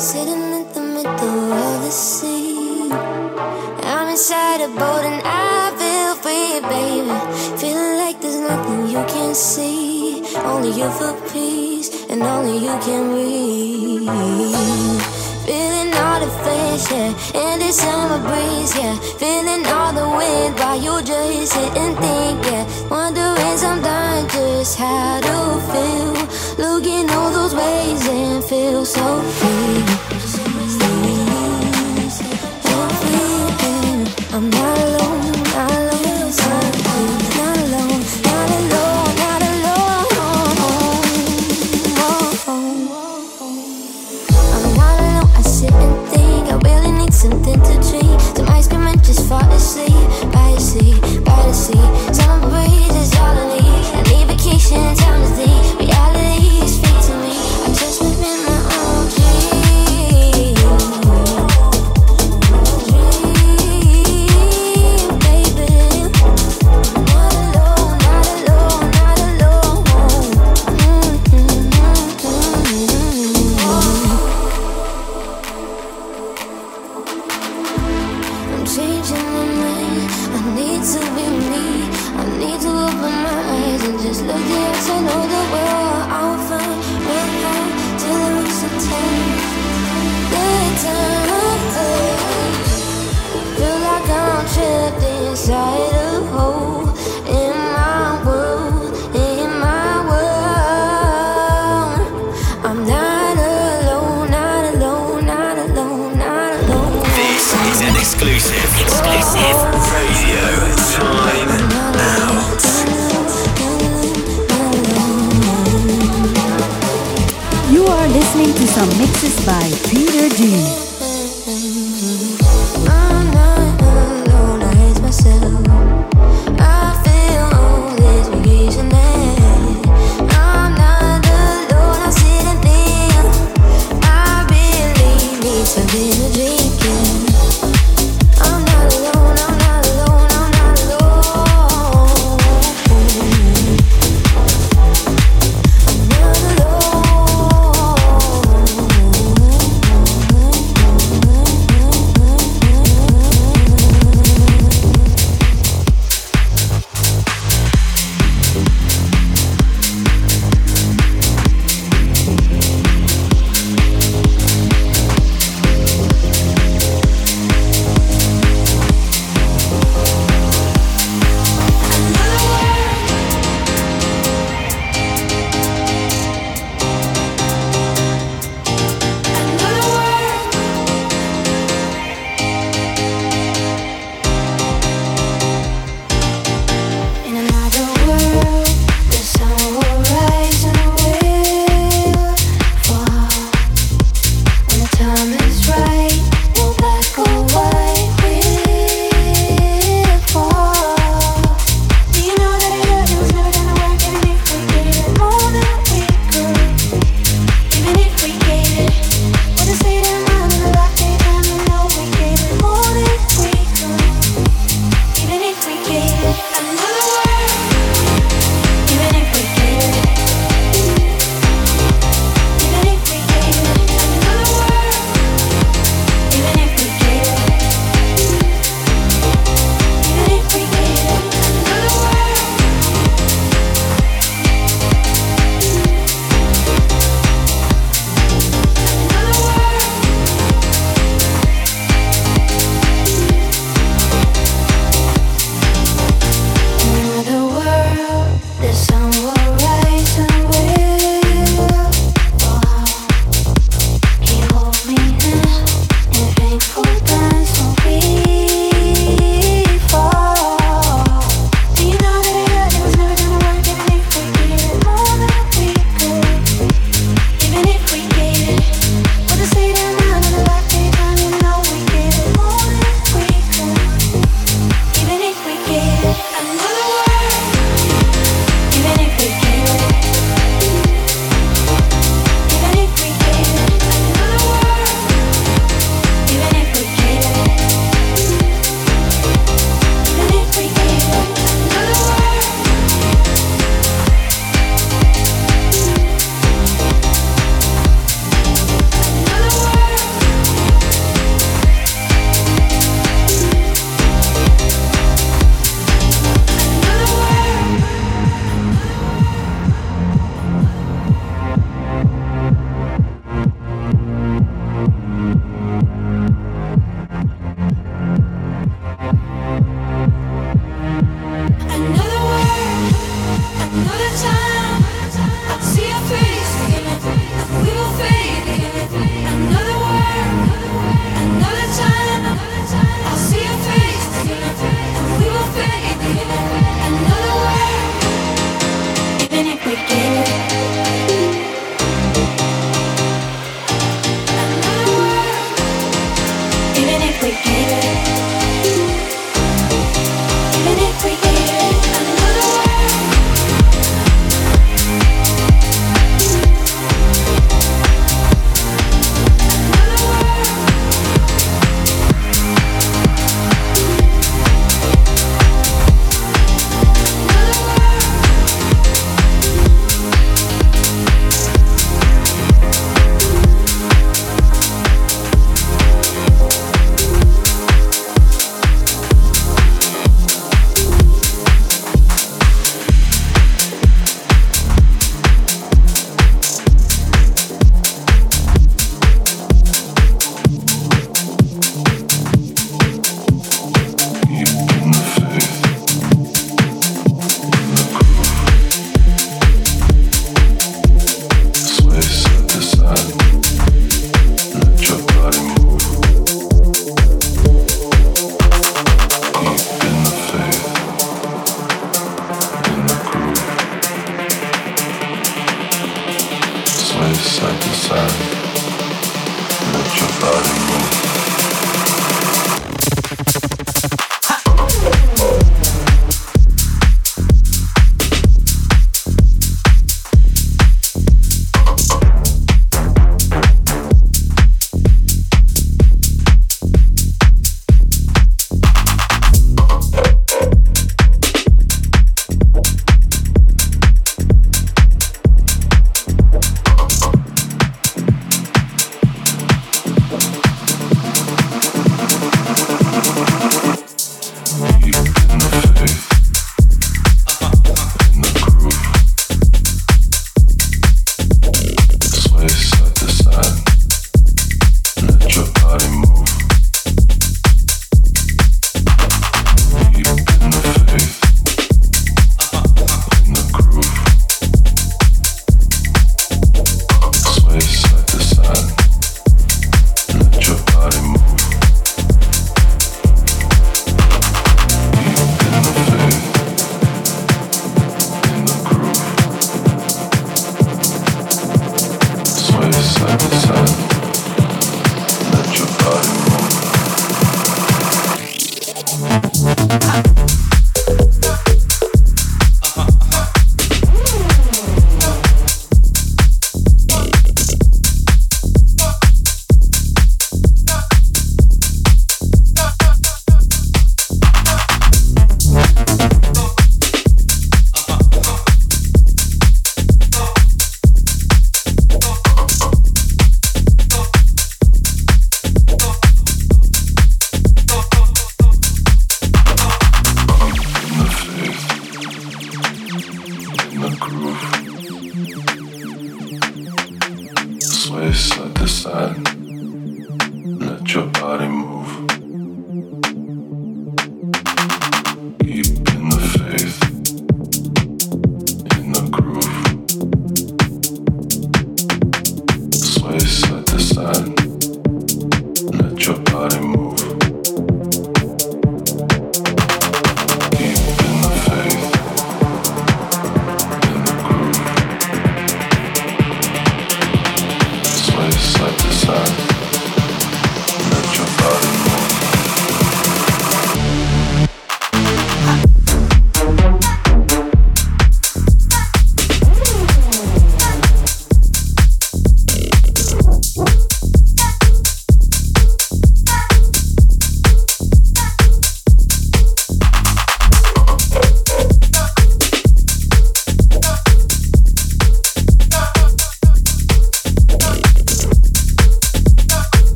Sitting in the middle of the sea. I'm inside a boat and I feel free, baby. Feeling like there's nothing you can see. Only you for peace, and only you can breathe. Feeling all the fish, yeah, in this summer breeze, yeah. Feeling all the wind while you just sit and think, yeah. Wondering sometimes just how to feel. Looking all those ways and feel so free. So free, I'm not alone, not alone. Not alone, not alone, not alone. I'm not alone, I sit and think I really need something to drink Some ice cream and just fall asleep By the sea, by the sea Summer breeze is all I need I need vacation, time to by Peter D.